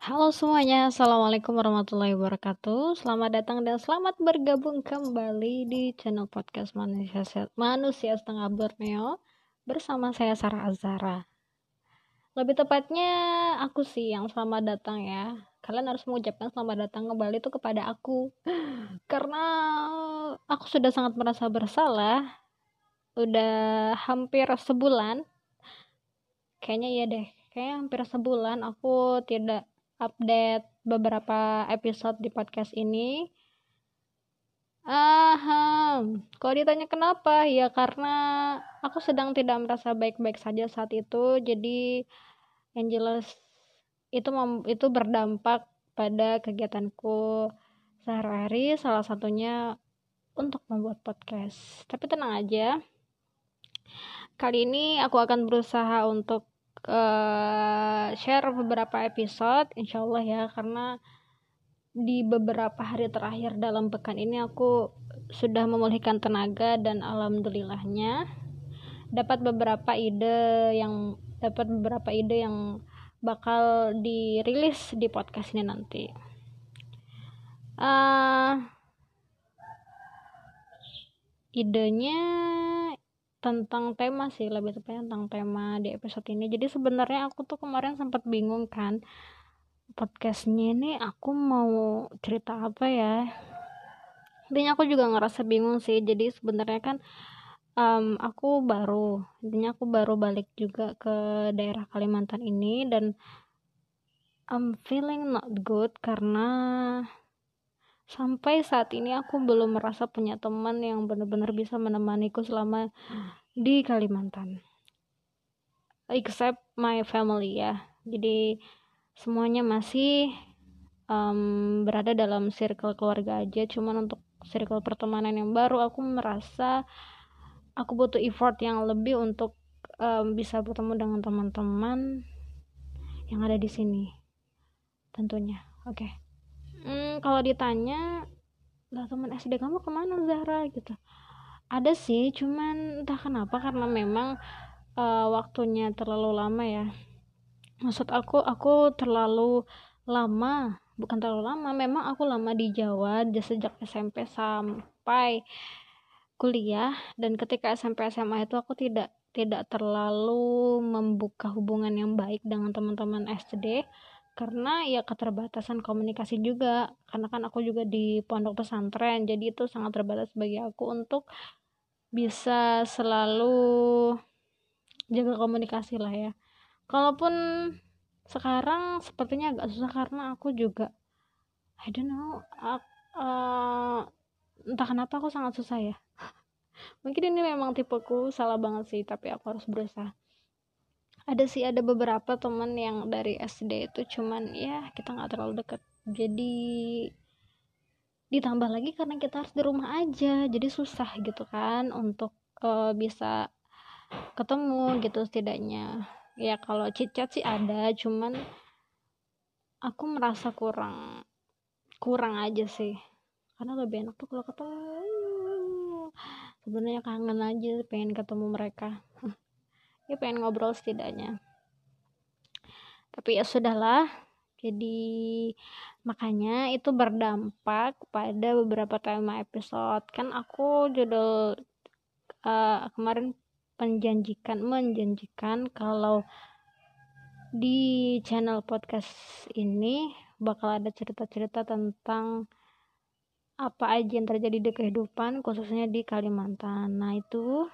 Halo semuanya, Assalamualaikum warahmatullahi wabarakatuh. Selamat datang dan selamat bergabung kembali di channel podcast Manusia, Manusia Setengah Borneo Bersama saya Sarah Azara Lebih tepatnya aku sih yang selamat datang ya. Kalian harus mengucapkan selamat datang kembali itu kepada aku. Karena aku sudah sangat merasa bersalah. Udah hampir sebulan. Kayaknya iya deh Kayaknya hampir sebulan aku tidak update beberapa episode di podcast ini. Ah, kalau ditanya kenapa, ya karena aku sedang tidak merasa baik-baik saja saat itu. Jadi yang jelas itu itu berdampak pada kegiatanku sehari-hari. Salah satunya untuk membuat podcast. Tapi tenang aja. Kali ini aku akan berusaha untuk uh, share beberapa episode insya Allah ya karena di beberapa hari terakhir dalam pekan ini aku sudah memulihkan tenaga dan alhamdulillahnya dapat beberapa ide yang dapat beberapa ide yang bakal dirilis di podcast ini nanti. Uh, idenya tentang tema sih lebih tepatnya tentang tema di episode ini. Jadi sebenarnya aku tuh kemarin sempat bingung kan podcastnya ini aku mau cerita apa ya? Intinya aku juga ngerasa bingung sih. Jadi sebenarnya kan um, aku baru intinya aku baru balik juga ke daerah Kalimantan ini dan I'm feeling not good karena sampai saat ini aku belum merasa punya teman yang benar-benar bisa menemaniku selama di Kalimantan. Except my family ya. Jadi semuanya masih um, berada dalam circle keluarga aja. Cuman untuk circle pertemanan yang baru aku merasa aku butuh effort yang lebih untuk um, bisa bertemu dengan teman-teman yang ada di sini tentunya. Oke. okay hmm, kalau ditanya lah teman SD kamu ke mana Zahra? Gitu. Ada sih cuman entah kenapa karena memang uh, waktunya terlalu lama ya. Maksud aku aku terlalu lama bukan terlalu lama memang aku lama di Jawa sejak SMP sampai kuliah dan ketika SMP SMA itu aku tidak tidak terlalu membuka hubungan yang baik dengan teman-teman SD karena ya keterbatasan komunikasi juga. Karena kan aku juga di pondok pesantren jadi itu sangat terbatas bagi aku untuk bisa selalu jaga komunikasi lah ya. Kalaupun sekarang sepertinya agak susah karena aku juga I don't know uh, entah kenapa aku sangat susah ya. Mungkin ini memang tipeku salah banget sih tapi aku harus berusaha ada sih ada beberapa teman yang dari SD itu cuman ya kita nggak terlalu deket. Jadi ditambah lagi karena kita harus di rumah aja jadi susah gitu kan untuk uh, bisa ketemu gitu setidaknya. Ya kalau cicat sih ada cuman aku merasa kurang kurang aja sih. Karena lebih enak tuh kalau ketemu. Sebenarnya kangen aja pengen ketemu mereka ya pengen ngobrol setidaknya tapi ya sudahlah jadi makanya itu berdampak pada beberapa tema episode kan aku judul uh, kemarin menjanjikan menjanjikan kalau di channel podcast ini bakal ada cerita-cerita tentang apa aja yang terjadi di kehidupan khususnya di Kalimantan. Nah, itu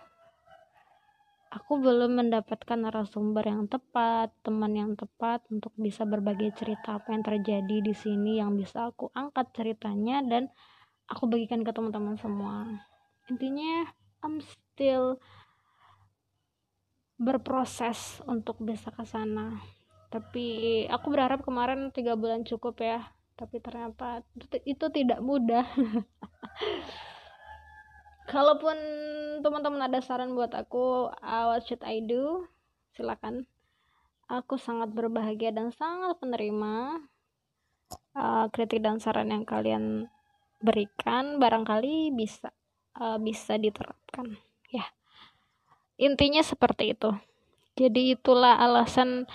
aku belum mendapatkan narasumber yang tepat, teman yang tepat untuk bisa berbagi cerita apa yang terjadi di sini yang bisa aku angkat ceritanya dan aku bagikan ke teman-teman semua. Intinya I'm still berproses untuk bisa ke sana. Tapi aku berharap kemarin tiga bulan cukup ya. Tapi ternyata itu, itu tidak mudah. kalaupun teman-teman ada saran buat aku uh, what should I do? Silakan. Aku sangat berbahagia dan sangat penerima uh, kritik dan saran yang kalian berikan. Barangkali bisa uh, bisa diterapkan. Ya. Intinya seperti itu. Jadi itulah alasan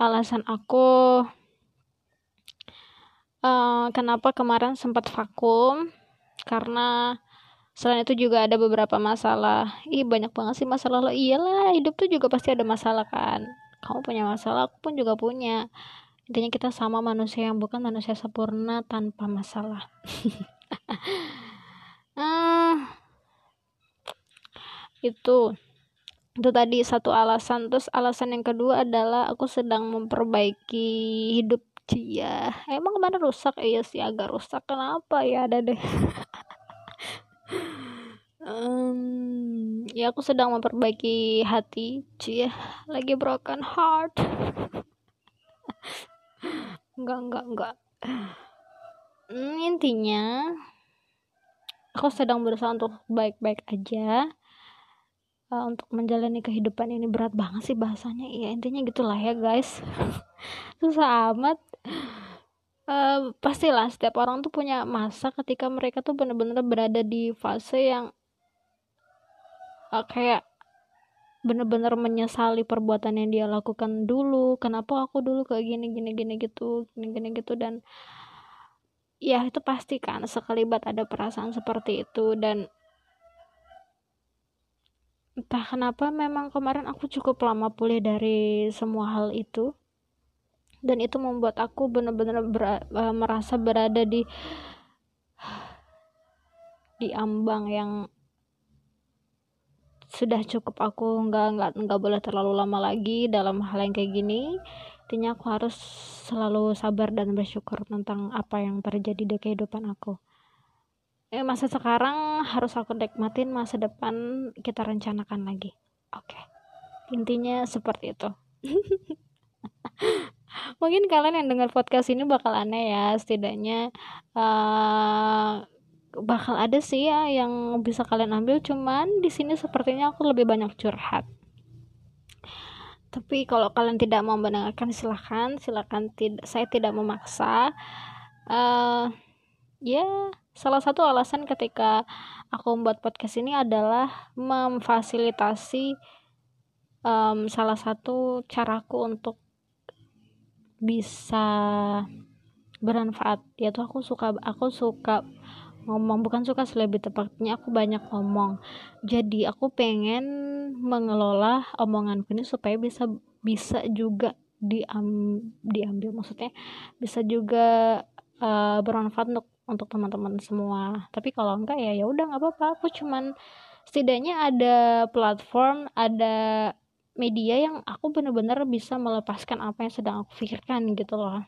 alasan aku uh, kenapa kemarin sempat vakum. Karena selain itu juga ada beberapa masalah. Ih banyak banget sih masalah lo. Iyalah hidup tuh juga pasti ada masalah kan? Kamu punya masalah aku pun juga punya. Intinya kita sama manusia yang bukan manusia sempurna tanpa masalah. Ah. Itu. Itu tadi satu alasan. Terus alasan yang kedua adalah aku sedang memperbaiki hidup Cia. Emang ke mana rusak? Iya sih agak rusak. Kenapa ya ada deh um, ya aku sedang memperbaiki hati cie lagi broken heart. Enggak enggak enggak. Hmm, intinya aku sedang berusaha untuk baik-baik aja uh, untuk menjalani kehidupan ini. Berat banget sih bahasanya. Ya intinya gitulah ya guys. Susah amat. Uh, pastilah setiap orang tuh punya masa ketika mereka tuh benar-benar berada di fase yang uh, kayak bener-bener menyesali perbuatan yang dia lakukan dulu. Kenapa aku dulu kayak gini gini gini gitu gini gini gitu. Dan ya itu pasti kan sekalibat ada perasaan seperti itu. Dan entah kenapa memang kemarin aku cukup lama pulih dari semua hal itu. Dan itu membuat aku benar-benar ber, uh, merasa berada di di ambang yang sudah cukup aku nggak nggak nggak boleh terlalu lama lagi dalam hal yang kayak gini. Intinya aku harus selalu sabar dan bersyukur tentang apa yang terjadi di kehidupan aku. Eh, masa sekarang harus aku nikmatin masa depan kita rencanakan lagi. Oke. Okay. intinya seperti itu. Mungkin kalian yang dengar podcast ini bakal aneh ya setidaknya uh, bakal ada sih ya yang bisa kalian ambil cuman di sini sepertinya aku lebih banyak curhat. Tapi kalau kalian tidak mau mendengarkan silahkan silahkan tidak saya tidak memaksa. Uh, ya salah satu alasan ketika aku membuat podcast ini adalah memfasilitasi um, salah satu caraku untuk bisa bermanfaat. Yaitu aku suka aku suka ngomong bukan suka lebih tepatnya aku banyak ngomong. Jadi aku pengen mengelola omonganku ini supaya bisa bisa juga diam diambil maksudnya bisa juga uh, bermanfaat untuk untuk teman-teman semua. Tapi kalau enggak ya ya udah nggak apa-apa. Aku cuman setidaknya ada platform ada media yang aku bener-bener bisa melepaskan apa yang sedang aku pikirkan gitu loh.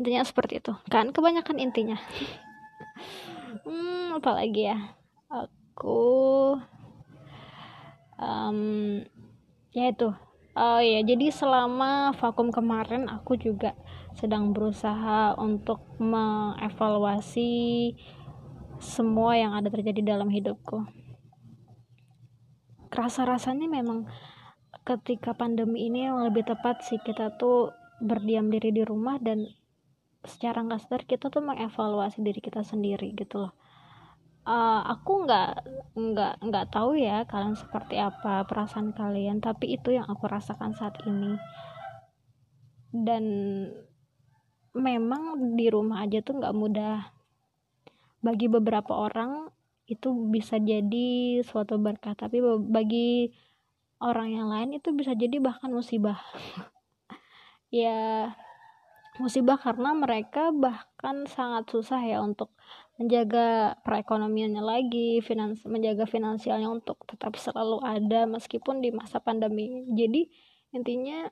Intinya seperti itu. Kan? Kebanyakan intinya hmm apalagi ya? Aku um, ya itu. Oh ya jadi selama vakum kemarin aku juga sedang berusaha untuk mengevaluasi semua yang ada terjadi dalam hidupku. Kerasa rasanya memang ketika pandemi ini yang lebih tepat sih kita tuh berdiam diri di rumah dan secara nggak sadar kita tuh mengevaluasi diri kita sendiri gitu loh. Uh, aku nggak nggak nggak tahu ya kalian seperti apa perasaan kalian tapi itu yang aku rasakan saat ini. Dan memang di rumah aja tuh nggak mudah. Bagi beberapa orang itu bisa jadi suatu berkah tapi bagi orang yang lain itu bisa jadi bahkan musibah. Ya musibah karena mereka bahkan sangat susah ya untuk menjaga perekonomiannya lagi, finans menjaga finansialnya untuk tetap selalu ada meskipun di masa pandemi. Jadi intinya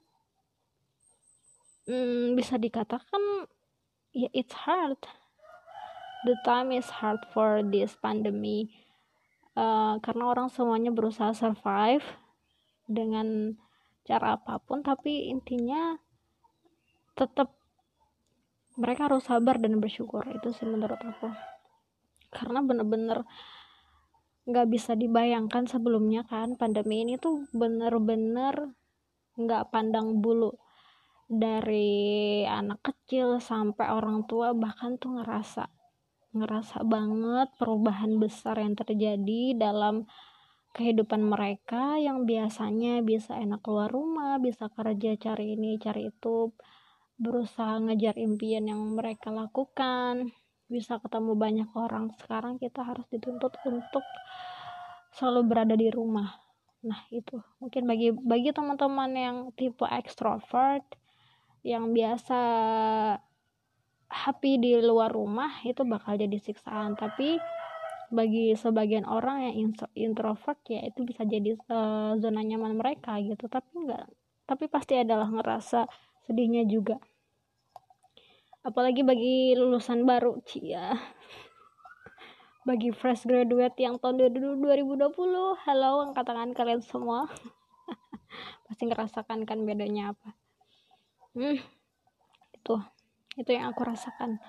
hmm, bisa dikatakan ya it's hard. The time is hard for this pandemic uh, karena orang semuanya berusaha survive dengan cara apa pun tapi intinya tetap mereka harus sabar dan bersyukur. Itu sih menurut aku. Karena bener-bener nggak bisa dibayangkan sebelumnya kan pandemi ini tuh bener-bener nggak pandang bulu. Dari anak kecil sampai orang tua bahkan tuh ngerasa ngerasa banget perubahan besar yang terjadi dalam kehidupan mereka yang biasanya bisa enak keluar rumah bisa kerja cari ini cari itu berusaha ngejar impian yang mereka lakukan. Bisa ketemu banyak orang. Sekarang kita harus dituntut untuk selalu berada di rumah. Nah itu. Mungkin bagi bagi teman-teman yang tipe ekstrovert yang biasa happy di luar rumah itu bakal jadi siksaan. Tapi bagi sebagian orang yang introvert ya itu bisa jadi uh, zona nyaman mereka gitu. Tapi enggak tapi pasti adalah ngerasa sedihnya juga. Apalagi bagi lulusan baru cia bagi fresh graduate yang tahun 2020 halo angkat tangan kalian semua. Pasti ngerasakan kan bedanya apa. Hmm itu. Itu yang aku rasakan.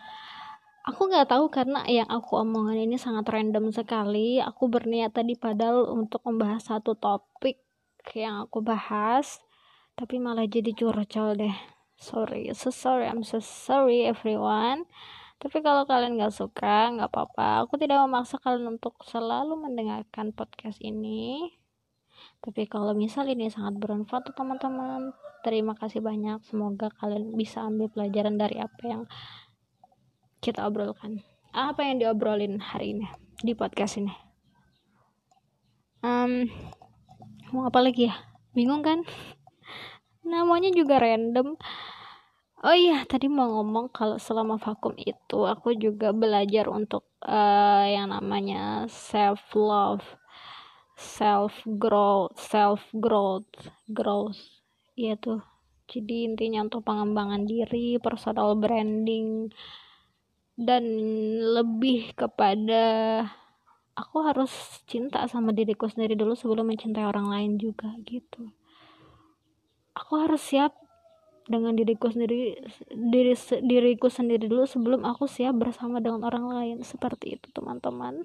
Aku nggak tahu karena yang aku omongin ini sangat random sekali. Aku berniat tadi padahal untuk membahas satu topik yang aku bahas tapi malah jadi curcol deh. Sorry so sorry I'm so sorry everyone. Tapi kalau kalian nggak suka nggak apa-apa. Aku tidak memaksa kalian untuk selalu mendengarkan podcast ini. Tapi kalau misal ini sangat bermanfaat untuk teman-teman terima kasih banyak. Semoga kalian bisa ambil pelajaran dari apa yang kita obrolkan. Apa yang diobrolin hari ini di podcast ini? Um, mau apa lagi ya? Bingung kan namanya juga random. Oh iya tadi mau ngomong kalau selama vakum itu aku juga belajar untuk uh, yang namanya self love self growth self growth growth. Iya tuh. Jadi intinya untuk pengembangan diri personal branding dan lebih kepada aku harus cinta sama diriku sendiri dulu sebelum mencintai orang lain juga gitu aku harus siap dengan diriku sendiri diri diriku sendiri dulu sebelum aku siap bersama dengan orang lain. Seperti itu teman-teman.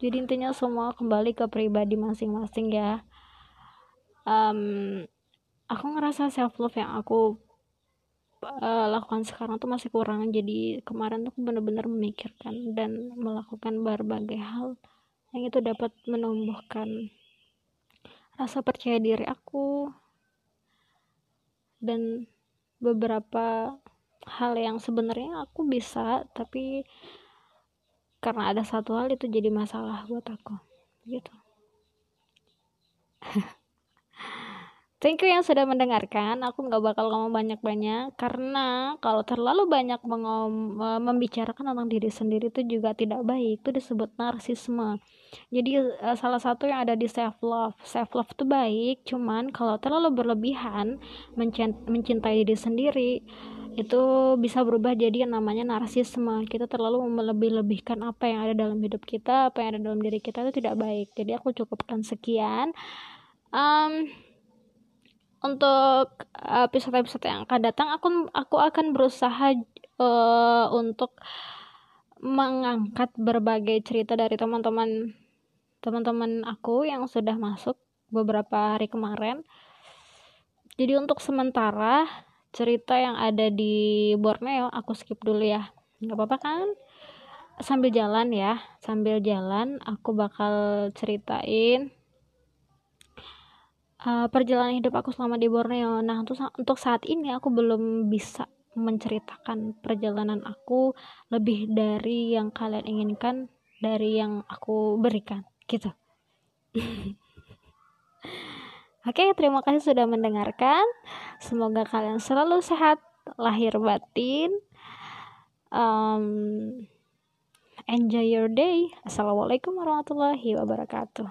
Jadi intinya semua kembali ke pribadi masing-masing ya. Um, aku ngerasa self love yang aku uh, lakukan sekarang tuh masih kurang. Jadi kemarin tuh bener-bener memikirkan dan melakukan berbagai hal yang itu dapat menumbuhkan rasa percaya diri aku. Dan beberapa hal yang sebenarnya aku bisa tapi karena ada satu hal itu jadi masalah buat aku gitu Thank you yang sudah mendengarkan. Aku nggak bakal ngomong banyak-banyak karena kalau terlalu banyak mengom membicarakan tentang diri sendiri itu juga tidak baik. Itu disebut narsisme. Jadi uh, salah satu yang ada di self love. Self love itu baik, cuman kalau terlalu berlebihan mencintai diri sendiri itu bisa berubah jadi yang namanya narsisme. Kita terlalu melebih-lebihkan apa yang ada dalam hidup kita, apa yang ada dalam diri kita itu tidak baik. Jadi aku cukupkan sekian. Um, untuk episode-episode yang akan datang aku aku akan berusaha uh, untuk mengangkat berbagai cerita dari teman-teman teman-teman aku yang sudah masuk beberapa hari kemarin. Jadi untuk sementara cerita yang ada di Borneo aku skip dulu ya. nggak apa-apa kan? Sambil jalan ya, sambil jalan aku bakal ceritain uh, perjalanan hidup aku selama di Borneo. Nah, untuk untuk saat ini aku belum bisa menceritakan perjalanan aku lebih dari yang kalian inginkan dari yang aku berikan gitu. Oke, okay, terima kasih sudah mendengarkan. Semoga kalian selalu sehat lahir batin. Um, enjoy your day. Assalamualaikum warahmatullahi wabarakatuh.